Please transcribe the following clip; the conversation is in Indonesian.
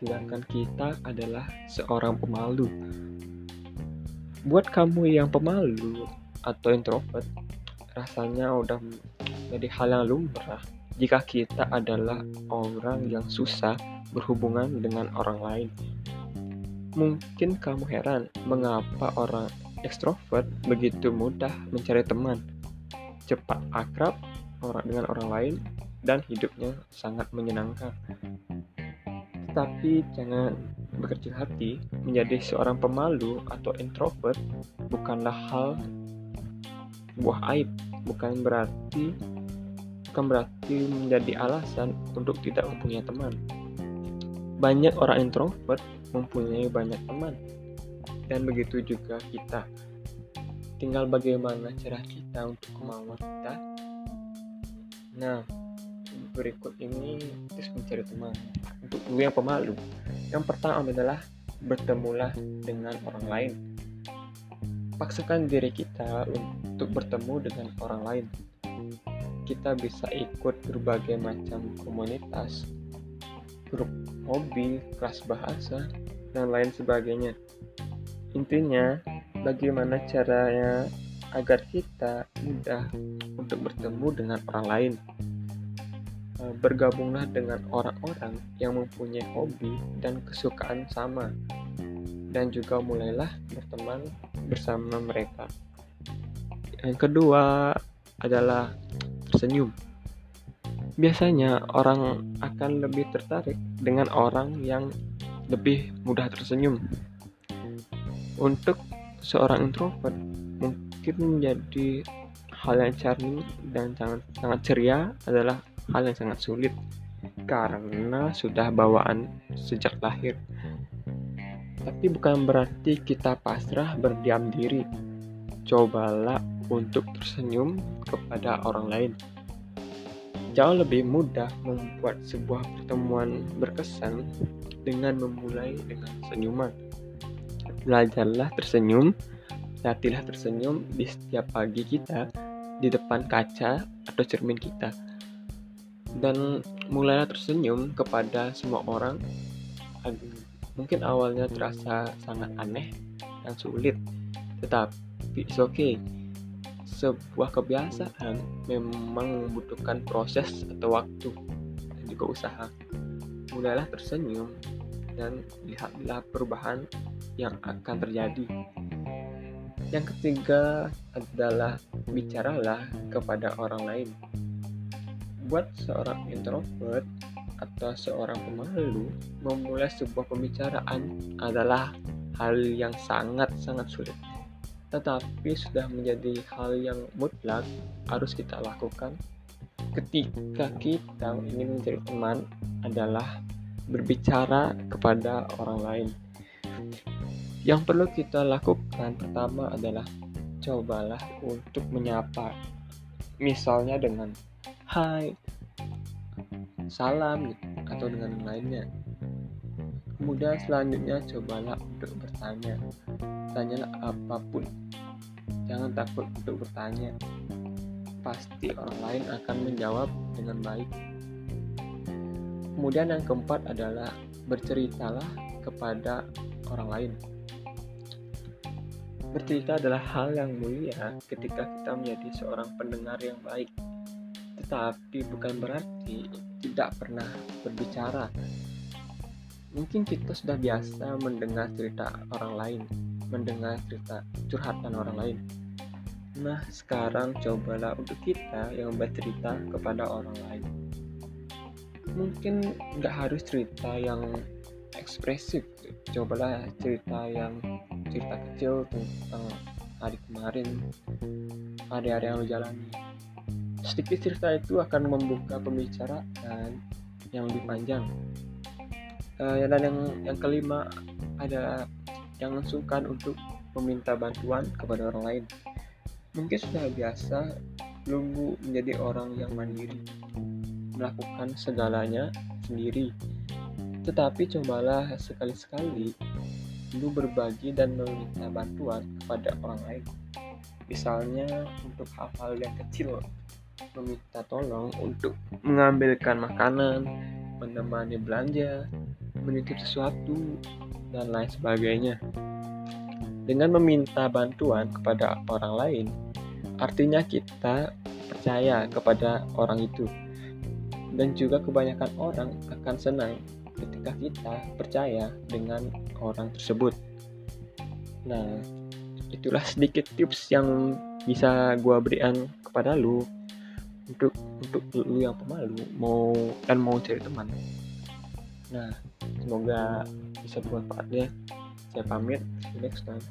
sedangkan kita adalah seorang pemalu. Buat kamu yang pemalu atau introvert, rasanya udah jadi hal yang lumrah jika kita adalah orang yang susah berhubungan dengan orang lain. Mungkin kamu heran mengapa orang ekstrovert begitu mudah mencari teman, cepat akrab orang dengan orang lain, dan hidupnya sangat menyenangkan. Tetapi jangan berkecil hati, menjadi seorang pemalu atau introvert bukanlah hal buah aib, bukan berarti bukan berarti menjadi alasan untuk tidak mempunyai teman. Banyak orang introvert mempunyai banyak teman, dan begitu juga kita. Tinggal bagaimana cara kita untuk kemauan kita. Nah, berikut ini tips mencari teman untuk dulu yang pemalu. Yang pertama adalah bertemulah dengan orang lain. Paksakan diri kita untuk bertemu dengan orang lain. Kita bisa ikut berbagai macam komunitas, grup hobi, kelas bahasa, dan lain sebagainya. Intinya, bagaimana caranya agar kita mudah untuk bertemu dengan orang lain. Eh, bergabunglah dengan orang-orang yang mempunyai hobi dan kesukaan sama, dan juga mulailah berteman bersama mereka. Yang kedua adalah tersenyum. Biasanya orang akan lebih tertarik dengan orang yang lebih mudah tersenyum. Untuk seorang introvert, mungkin menjadi hal yang charming dan sangat sangat ceria adalah hal yang sangat sulit karena sudah bawaan sejak lahir. Tapi bukan berarti kita pasrah berdiam diri. Cobalah untuk tersenyum kepada orang lain. Jauh lebih mudah membuat sebuah pertemuan berkesan dengan memulai dengan senyuman. Belajarlah tersenyum, latihlah tersenyum di setiap pagi kita di depan kaca atau cermin kita dan mulailah tersenyum kepada semua orang. Mungkin awalnya terasa sangat aneh dan sulit, tetapi it's okay. Sebuah kebiasaan memang membutuhkan proses atau waktu dan juga usaha. Mulailah tersenyum dan lihatlah perubahan yang akan terjadi. Yang ketiga adalah bicaralah kepada orang lain buat seorang introvert atau seorang pemalu, memulai sebuah pembicaraan adalah hal yang sangat-sangat sulit. Tetapi sudah menjadi hal yang mutlak harus kita lakukan ketika kita ingin menjadi teman adalah berbicara kepada orang lain. Yang perlu kita lakukan pertama adalah cobalah untuk menyapa. Misalnya dengan hai, salam atau dengan lainnya. Kemudian selanjutnya cobalah untuk bertanya. Tanyalah apa pun. Jangan takut untuk bertanya. Pasti orang lain akan menjawab dengan baik. Kemudian yang keempat adalah berceritalah kepada orang lain. Bercerita adalah hal yang mulia ketika kita menjadi seorang pendengar yang baik tapi bukan berarti tidak pernah berbicara. Mungkin kita sudah biasa mendengar cerita orang lain, mendengar cerita curhatan orang lain. Nah, sekarang cobalah untuk kita yang bercerita kepada orang lain. Mungkin nggak harus cerita yang ekspresif, cobalah cerita yang cerita kecil tentang hari kemarin, hari-hari yang lo sedikit cerita itu akan membuka pembicaraan yang lebih panjang. Uh, dan yang yang kelima ada jangan sungkan untuk meminta bantuan kepada orang lain. Mungkin sudah biasa Lumbu menjadi orang yang mandiri, melakukan segalanya sendiri. Tetapi cobalah sekali-sekali lu berbagi dan meminta bantuan kepada orang lain. Misalnya untuk hal-hal yang kecil meminta tolong untuk mengambilkan makanan, menemani belanja, menitip sesuatu dan lain sebagainya. Dengan meminta bantuan kepada orang lain, artinya kita percaya kepada orang itu. Dan juga kebanyakan orang akan senang ketika kita percaya dengan orang tersebut. Nah, itulah sedikit tips yang bisa gua berikan kepada lu untuk untuk lu yang pemalu mau dan mau cari teman. Nah semoga bisa bermanfaat ya saya pamit next time